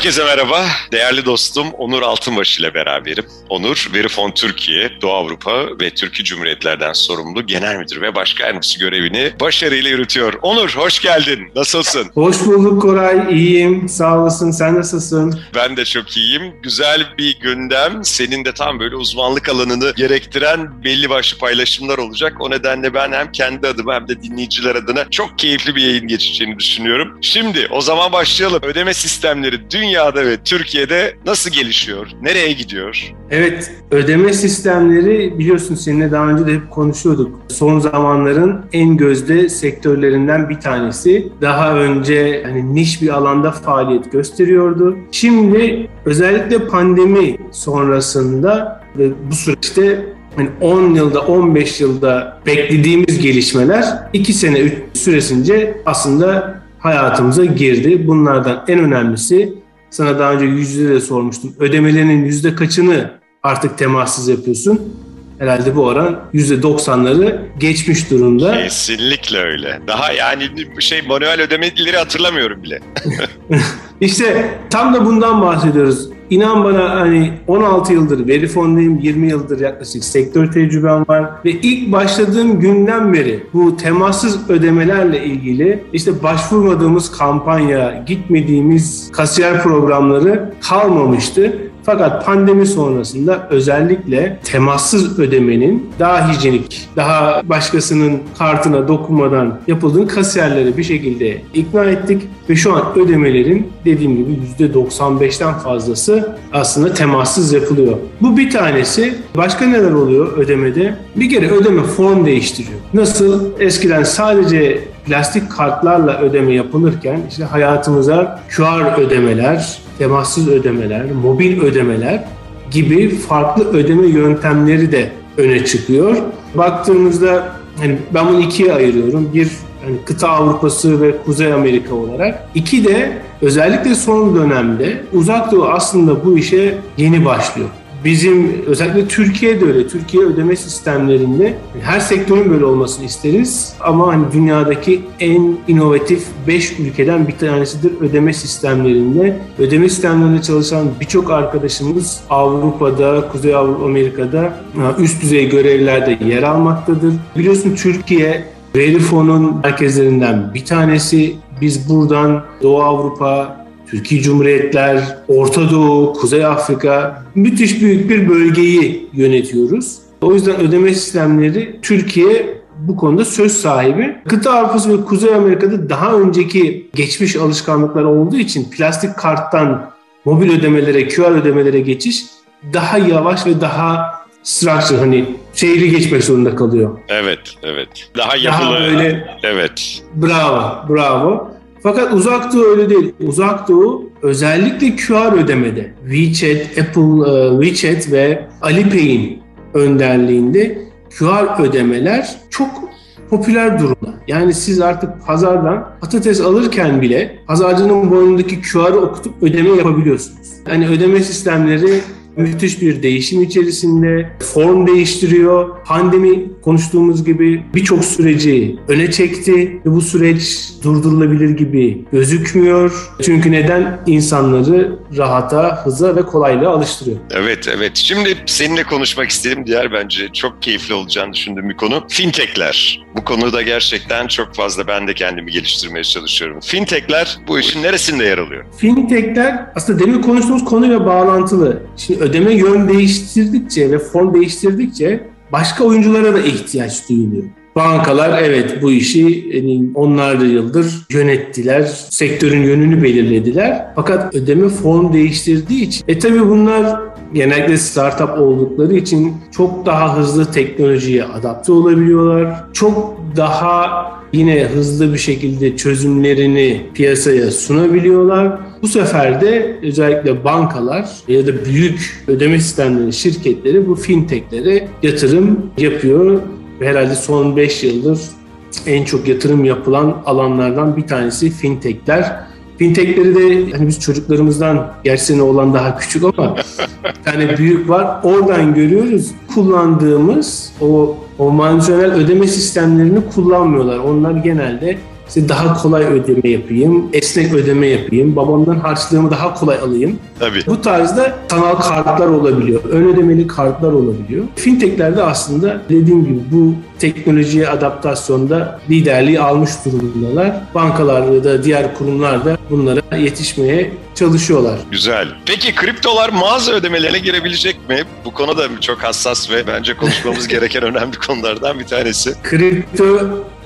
Herkese merhaba. Değerli dostum Onur Altınbaş ile beraberim. Onur, Verifon Türkiye, Doğu Avrupa ve Türkiye Cumhuriyetlerden sorumlu Genel Müdür ve Başkan Yardımcısı görevini başarıyla yürütüyor. Onur, hoş geldin. Nasılsın? Hoş bulduk Koray. İyiyim. Sağ olasın. Sen nasılsın? Ben de çok iyiyim. Güzel bir gündem. Senin de tam böyle uzmanlık alanını gerektiren belli başlı paylaşımlar olacak. O nedenle ben hem kendi adıma hem de dinleyiciler adına çok keyifli bir yayın geçeceğini düşünüyorum. Şimdi o zaman başlayalım. Ödeme sistemleri dünyada ve Türkiye'de nasıl gelişiyor? Nereye gidiyor? Evet, ödeme sistemleri biliyorsun seninle daha önce de hep konuşuyorduk. Son zamanların en gözde sektörlerinden bir tanesi. Daha önce hani niş bir alanda faaliyet gösteriyordu. Şimdi özellikle pandemi sonrasında ve bu süreçte yani 10 yılda 15 yılda beklediğimiz gelişmeler 2 sene süresince aslında hayatımıza girdi. Bunlardan en önemlisi sana daha önce yüzde de sormuştum. Ödemelerinin yüzde kaçını artık temassız yapıyorsun? Herhalde bu oran yüzde doksanları geçmiş durumda. Kesinlikle öyle. Daha yani şey manuel ödemeleri hatırlamıyorum bile. İşte tam da bundan bahsediyoruz. İnan bana hani 16 yıldır Verifon'dayım, 20 yıldır yaklaşık sektör tecrübem var ve ilk başladığım günden beri bu temassız ödemelerle ilgili işte başvurmadığımız kampanya, gitmediğimiz kasiyer programları kalmamıştı. Fakat pandemi sonrasında özellikle temassız ödemenin daha hijyenik, daha başkasının kartına dokunmadan yapıldığını kasiyerleri bir şekilde ikna ettik ve şu an ödemelerin dediğim gibi %95'ten fazlası aslında temassız yapılıyor. Bu bir tanesi. Başka neler oluyor ödemede? Bir kere ödeme form değiştiriyor. Nasıl? Eskiden sadece plastik kartlarla ödeme yapılırken işte hayatımıza QR ödemeler, temassız ödemeler, mobil ödemeler gibi farklı ödeme yöntemleri de öne çıkıyor. Baktığımızda hani ben bunu ikiye ayırıyorum. Bir yani kıta Avrupası ve Kuzey Amerika olarak. İki de özellikle son dönemde Uzak Doğu aslında bu işe yeni başlıyor bizim özellikle Türkiye'de öyle. Türkiye ödeme sistemlerinde her sektörün böyle olmasını isteriz. Ama hani dünyadaki en inovatif 5 ülkeden bir tanesidir ödeme sistemlerinde. Ödeme sistemlerinde çalışan birçok arkadaşımız Avrupa'da, Kuzey Avrupa, Amerika'da üst düzey görevlerde yer almaktadır. Biliyorsun Türkiye Verifon'un merkezlerinden bir tanesi. Biz buradan Doğu Avrupa, Türkiye Cumhuriyetler, Orta Doğu, Kuzey Afrika müthiş büyük bir bölgeyi yönetiyoruz. O yüzden ödeme sistemleri Türkiye bu konuda söz sahibi. Kıta Avrupası ve Kuzey Amerika'da daha önceki geçmiş alışkanlıklar olduğu için plastik karttan mobil ödemelere, QR ödemelere geçiş daha yavaş ve daha structure hani şehri geçmek zorunda kalıyor. Evet, evet. Daha yapılı. Daha öyle. Evet. Bravo, bravo. Fakat Uzak Doğu öyle değil. Uzak Doğu özellikle QR ödemede WeChat, Apple e, WeChat ve Alipay'in önderliğinde QR ödemeler çok popüler durumda. Yani siz artık pazardan patates alırken bile pazarcının boynundaki QR'ı okutup ödeme yapabiliyorsunuz. Yani ödeme sistemleri müthiş bir değişim içerisinde form değiştiriyor. Pandemi konuştuğumuz gibi birçok süreci öne çekti ve bu süreç durdurulabilir gibi gözükmüyor. Çünkü neden? insanları rahata, hıza ve kolaylığa alıştırıyor. Evet, evet. Şimdi seninle konuşmak istediğim diğer bence çok keyifli olacağını düşündüğüm bir konu. Fintechler. Bu konuda gerçekten çok fazla ben de kendimi geliştirmeye çalışıyorum. Fintechler bu işin neresinde yer alıyor? Fintechler aslında demin konuştuğumuz konuyla bağlantılı. Şimdi ödeme yön değiştirdikçe ve form değiştirdikçe başka oyunculara da ihtiyaç duyuluyor. Bankalar evet bu işi yani onlarca yıldır yönettiler. Sektörün yönünü belirlediler. Fakat ödeme form değiştirdiği için e tabi bunlar genellikle startup oldukları için çok daha hızlı teknolojiye adapte olabiliyorlar. Çok daha yine hızlı bir şekilde çözümlerini piyasaya sunabiliyorlar. Bu sefer de özellikle bankalar ya da büyük ödeme sistemleri şirketleri bu fintechlere yatırım yapıyor. Herhalde son 5 yıldır en çok yatırım yapılan alanlardan bir tanesi fintechler. Fintechleri de hani biz çocuklarımızdan gerçi olan daha küçük ama tane büyük var. Oradan görüyoruz kullandığımız o o manuel ödeme sistemlerini kullanmıyorlar. Onlar genelde İşte daha kolay ödeme yapayım, esnek ödeme yapayım, babamdan harçlığımı daha kolay alayım. Tabii. Bu tarzda sanal kartlar olabiliyor, ön ödemeli kartlar olabiliyor. Fintechlerde aslında dediğim gibi bu teknolojiye adaptasyonda liderliği almış durumdalar. Bankalar da diğer kurumlar da bunlara yetişmeye çalışıyorlar. Güzel. Peki kriptolar mağaza ödemelerine girebilecek mi? Bu konu da çok hassas ve bence konuşmamız gereken önemli konulardan bir tanesi. Kripto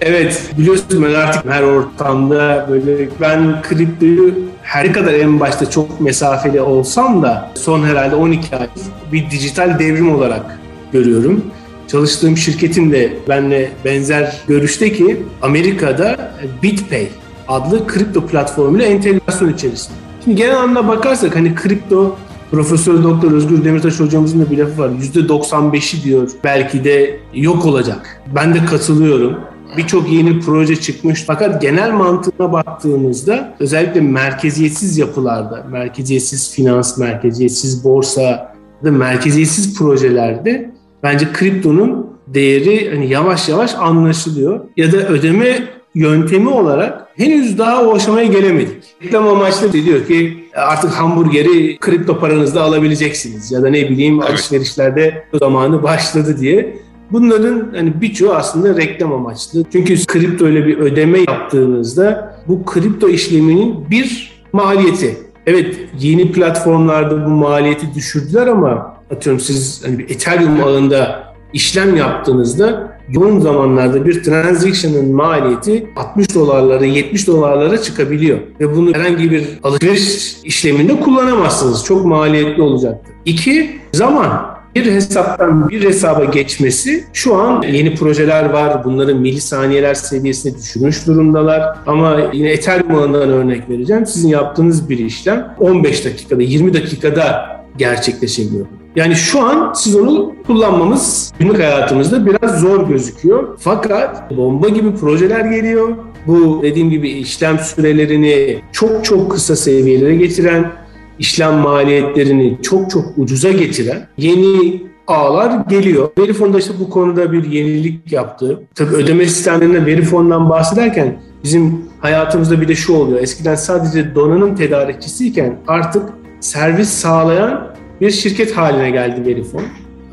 evet biliyorsun ben artık her ortamda böyle ben kriptoyu her kadar en başta çok mesafeli olsam da son herhalde 12 ay bir dijital devrim olarak görüyorum. Çalıştığım şirketin de benle benzer görüşte ki Amerika'da BitPay adlı kripto platformuyla entegrasyon içerisinde. Şimdi genel anlamda bakarsak hani kripto Profesör Doktor Özgür Demirtaş hocamızın da bir lafı var. %95'i diyor belki de yok olacak. Ben de katılıyorum. Birçok yeni proje çıkmış fakat genel mantığına baktığımızda özellikle merkeziyetsiz yapılarda, merkeziyetsiz finans, merkeziyetsiz borsa ve merkeziyetsiz projelerde bence kriptonun değeri hani yavaş yavaş anlaşılıyor. Ya da ödeme yöntemi olarak henüz daha o aşamaya gelemedik. Reklam amaçlı diyor ki artık hamburgeri kripto paranızda alabileceksiniz ya da ne bileyim evet. alışverişlerde zamanı başladı diye. Bunların hani birçoğu aslında reklam amaçlı. Çünkü kripto ile bir ödeme yaptığınızda bu kripto işleminin bir maliyeti. Evet yeni platformlarda bu maliyeti düşürdüler ama atıyorum siz hani bir Ethereum ağında işlem yaptığınızda yoğun zamanlarda bir transaction'ın maliyeti 60 dolarlara 70 dolarlara çıkabiliyor. Ve bunu herhangi bir alışveriş işleminde kullanamazsınız. Çok maliyetli olacaktır. İki, zaman bir hesaptan bir hesaba geçmesi şu an yeni projeler var. Bunları milisaniyeler seviyesine düşürmüş durumdalar. Ama yine Ethereum ağından örnek vereceğim. Sizin yaptığınız bir işlem 15 dakikada, 20 dakikada gerçekleşebiliyor. Yani şu an siz onu kullanmamız günlük hayatımızda biraz zor gözüküyor. Fakat bomba gibi projeler geliyor. Bu dediğim gibi işlem sürelerini çok çok kısa seviyelere getiren, işlem maliyetlerini çok çok ucuza getiren yeni ağlar geliyor. Verifon da işte bu konuda bir yenilik yaptı. Tabii ödeme sistemlerinde Verifon'dan bahsederken bizim hayatımızda bir de şu oluyor. Eskiden sadece donanım tedarikçisiyken artık servis sağlayan bir şirket haline geldi Verifon.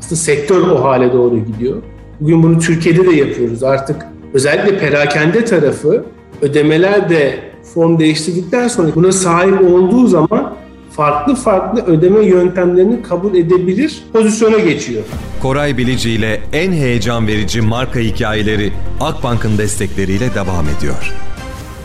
Aslında sektör o hale doğru gidiyor. Bugün bunu Türkiye'de de yapıyoruz. Artık özellikle perakende tarafı ödemeler de form değiştirdikten sonra buna sahip olduğu zaman farklı farklı ödeme yöntemlerini kabul edebilir pozisyona geçiyor. Koray Bilici ile en heyecan verici marka hikayeleri Akbank'ın destekleriyle devam ediyor.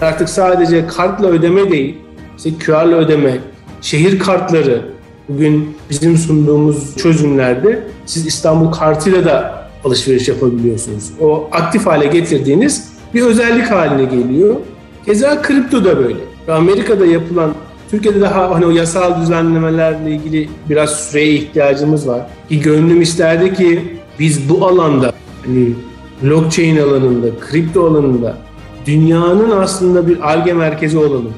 Artık sadece kartla ödeme değil, işte QR'la ödeme, şehir kartları, bugün bizim sunduğumuz çözümlerde siz İstanbul kartıyla da alışveriş yapabiliyorsunuz. O aktif hale getirdiğiniz bir özellik haline geliyor. Keza kripto da böyle. Amerika'da yapılan Türkiye'de daha hani o yasal düzenlemelerle ilgili biraz süreye ihtiyacımız var. Ki gönlüm isterdi ki biz bu alanda hani blockchain alanında, kripto alanında dünyanın aslında bir alge merkezi olalım.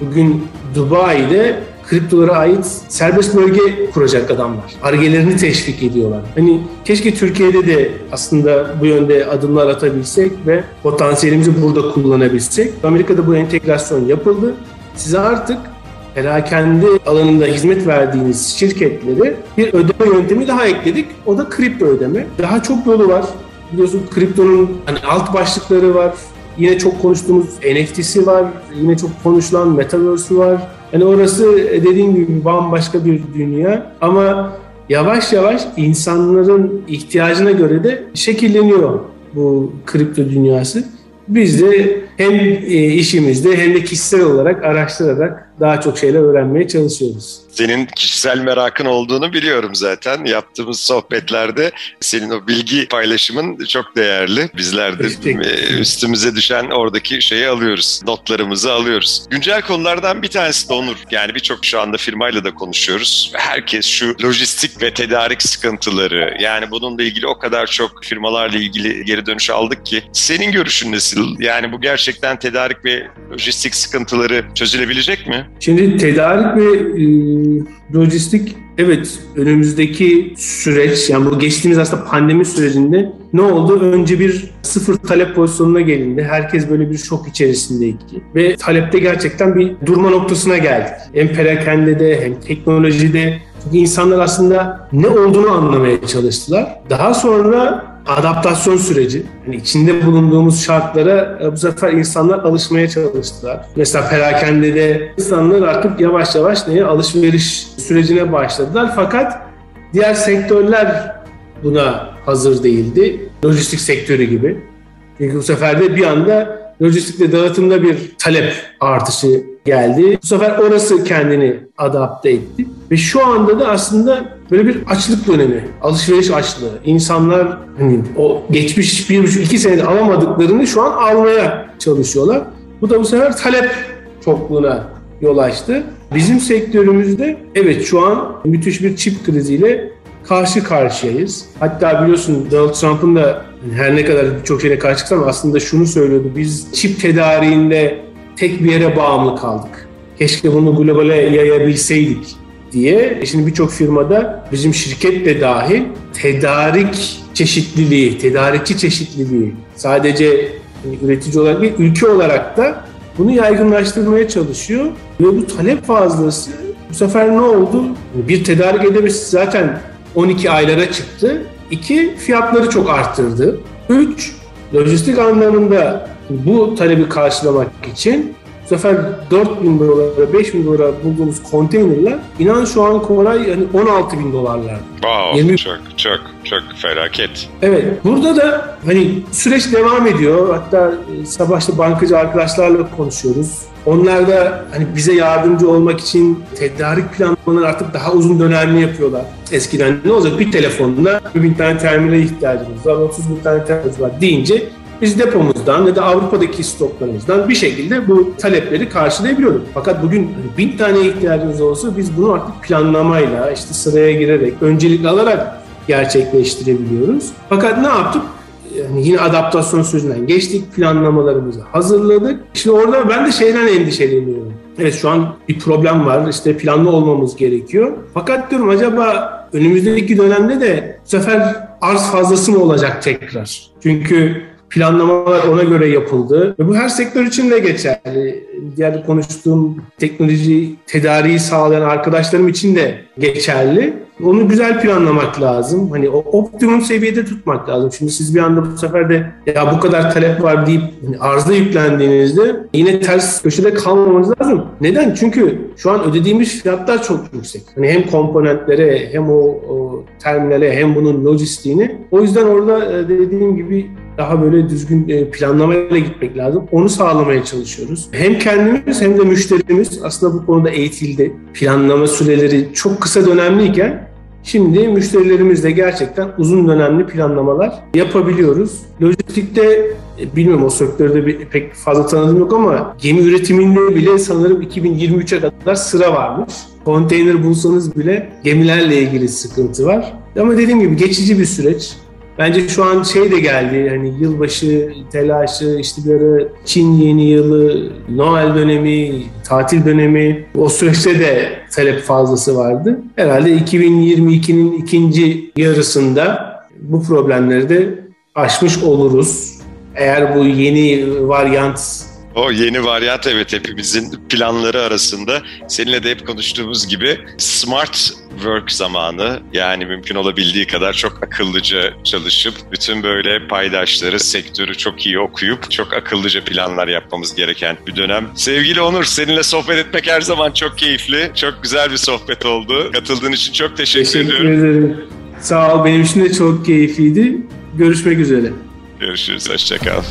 Bugün Dubai'de kriptolara ait serbest bölge kuracak adamlar. Argelerini teşvik ediyorlar. Hani keşke Türkiye'de de aslında bu yönde adımlar atabilsek ve potansiyelimizi burada kullanabilsek. Amerika'da bu entegrasyon yapıldı. Size artık perakende alanında hizmet verdiğiniz şirketleri bir ödeme yöntemi daha ekledik. O da kripto ödeme. Daha çok yolu var. Biliyorsun kriptonun hani alt başlıkları var. Yine çok konuştuğumuz NFT'si var. Yine çok konuşulan Metaverse'ü var. Hani orası dediğim gibi bambaşka bir dünya. Ama yavaş yavaş insanların ihtiyacına göre de şekilleniyor bu kripto dünyası. Biz de hem e, işimizde hem de kişisel olarak araştırarak daha çok şeyler öğrenmeye çalışıyoruz. Senin kişisel merakın olduğunu biliyorum zaten. Yaptığımız sohbetlerde senin o bilgi paylaşımın çok değerli. Bizler de e, üstümüze düşen oradaki şeyi alıyoruz. Notlarımızı alıyoruz. Güncel konulardan bir tanesi de Onur. Yani birçok şu anda firmayla da konuşuyoruz. Herkes şu lojistik ve tedarik sıkıntıları yani bununla ilgili o kadar çok firmalarla ilgili geri dönüş aldık ki senin görüşün nasıl? Yani bu gerçekten tedarik ve lojistik sıkıntıları çözülebilecek mi? Şimdi tedarik ve e, lojistik evet önümüzdeki süreç yani bu geçtiğimiz aslında pandemi sürecinde ne oldu? Önce bir sıfır talep pozisyonuna gelindi. Herkes böyle bir şok içerisindeydi. Ve talepte gerçekten bir durma noktasına geldik. Hem perakende hem teknolojide. Çünkü insanlar aslında ne olduğunu anlamaya çalıştılar. Daha sonra adaptasyon süreci. Yani içinde bulunduğumuz şartlara e, bu sefer insanlar alışmaya çalıştılar. Mesela perakende de insanlar artık yavaş yavaş neye alışveriş sürecine başladılar. Fakat diğer sektörler buna hazır değildi. Lojistik sektörü gibi. Çünkü bu sefer de bir anda lojistikte dağıtımda bir talep artışı geldi. Bu sefer orası kendini adapte etti. Ve şu anda da aslında böyle bir açlık dönemi, alışveriş açlığı. İnsanlar hani o geçmiş bir buçuk iki senede alamadıklarını şu an almaya çalışıyorlar. Bu da bu sefer talep çokluğuna yol açtı. Bizim sektörümüzde evet şu an müthiş bir çip kriziyle karşı karşıyayız. Hatta biliyorsun Donald Trump'ın da her ne kadar birçok şeyle karşı çıksa aslında şunu söylüyordu. Biz çip tedariğinde tek bir yere bağımlı kaldık. Keşke bunu globale yayabilseydik diye. E şimdi birçok firmada bizim şirket de dahil tedarik çeşitliliği, tedarikçi çeşitliliği sadece hani üretici olarak değil, ülke olarak da bunu yaygınlaştırmaya çalışıyor. Ve bu talep fazlası bu sefer ne oldu? Bir tedarik edemesi zaten 12 aylara çıktı. İki, fiyatları çok arttırdı. Üç, lojistik anlamında bu talebi karşılamak için bu sefer 4 bin dolara, 5 bin dolara bulduğumuz konteynerler inan şu an Koray yani 16 bin dolarlar. Wow, 20... çok çok çok felaket. Evet, burada da hani süreç devam ediyor. Hatta e, sabah işte bankacı arkadaşlarla konuşuyoruz. Onlar da hani bize yardımcı olmak için tedarik planlamaları artık daha uzun dönemli yapıyorlar. Eskiden ne olacak? Bir telefonla bir bin tane terminale ihtiyacımız var, 30 bin tane terminal var deyince biz depomuzdan ya da Avrupa'daki stoklarımızdan bir şekilde bu talepleri karşılayabiliyorduk. Fakat bugün bin tane ihtiyacımız olsa biz bunu artık planlamayla, işte sıraya girerek, öncelikli alarak gerçekleştirebiliyoruz. Fakat ne yaptık? Yani yine adaptasyon sürecinden geçtik, planlamalarımızı hazırladık. Şimdi orada ben de şeyden endişeleniyorum. Evet şu an bir problem var, işte planlı olmamız gerekiyor. Fakat diyorum acaba önümüzdeki dönemde de bu sefer arz fazlası mı olacak tekrar? Çünkü planlamalar ona göre yapıldı. Ve bu her sektör için de geçerli. Diğer konuştuğum teknoloji tedariği sağlayan arkadaşlarım için de geçerli. Onu güzel planlamak lazım. Hani o optimum seviyede tutmak lazım. Şimdi siz bir anda bu sefer de ya bu kadar talep var deyip hani arzda yüklendiğinizde yine ters köşede kalmamanız lazım. Neden? Çünkü şu an ödediğimiz fiyatlar çok yüksek. Hani hem komponentlere hem o, o terminale hem bunun lojistiğini. O yüzden orada e, dediğim gibi daha böyle düzgün e, planlamayla gitmek lazım. Onu sağlamaya çalışıyoruz. Hem kendimiz hem de müşterimiz aslında bu konuda eğitildi. Planlama süreleri çok kısa dönemliyken Şimdi müşterilerimizle gerçekten uzun dönemli planlamalar yapabiliyoruz. Lojistikte e, bilmiyorum o sektörde pek fazla tanıdığım yok ama gemi üretiminde bile sanırım 2023'e kadar sıra varmış. Konteyner bulsanız bile gemilerle ilgili sıkıntı var. Ama dediğim gibi geçici bir süreç. Bence şu an şey de geldi hani yılbaşı telaşı işte bir ara Çin yeni yılı, Noel dönemi, tatil dönemi o süreçte de talep fazlası vardı. Herhalde 2022'nin ikinci yarısında bu problemleri de aşmış oluruz. Eğer bu yeni varyant o yeni varyant evet hepimizin planları arasında. Seninle de hep konuştuğumuz gibi smart work zamanı. Yani mümkün olabildiği kadar çok akıllıca çalışıp bütün böyle paydaşları, sektörü çok iyi okuyup çok akıllıca planlar yapmamız gereken bir dönem. Sevgili Onur seninle sohbet etmek her zaman çok keyifli. Çok güzel bir sohbet oldu. Katıldığın için çok teşekkür, teşekkür ediyorum. Teşekkür ederim. Sağ ol benim için de çok keyifliydi. Görüşmek üzere. Görüşürüz. Hoşçakal.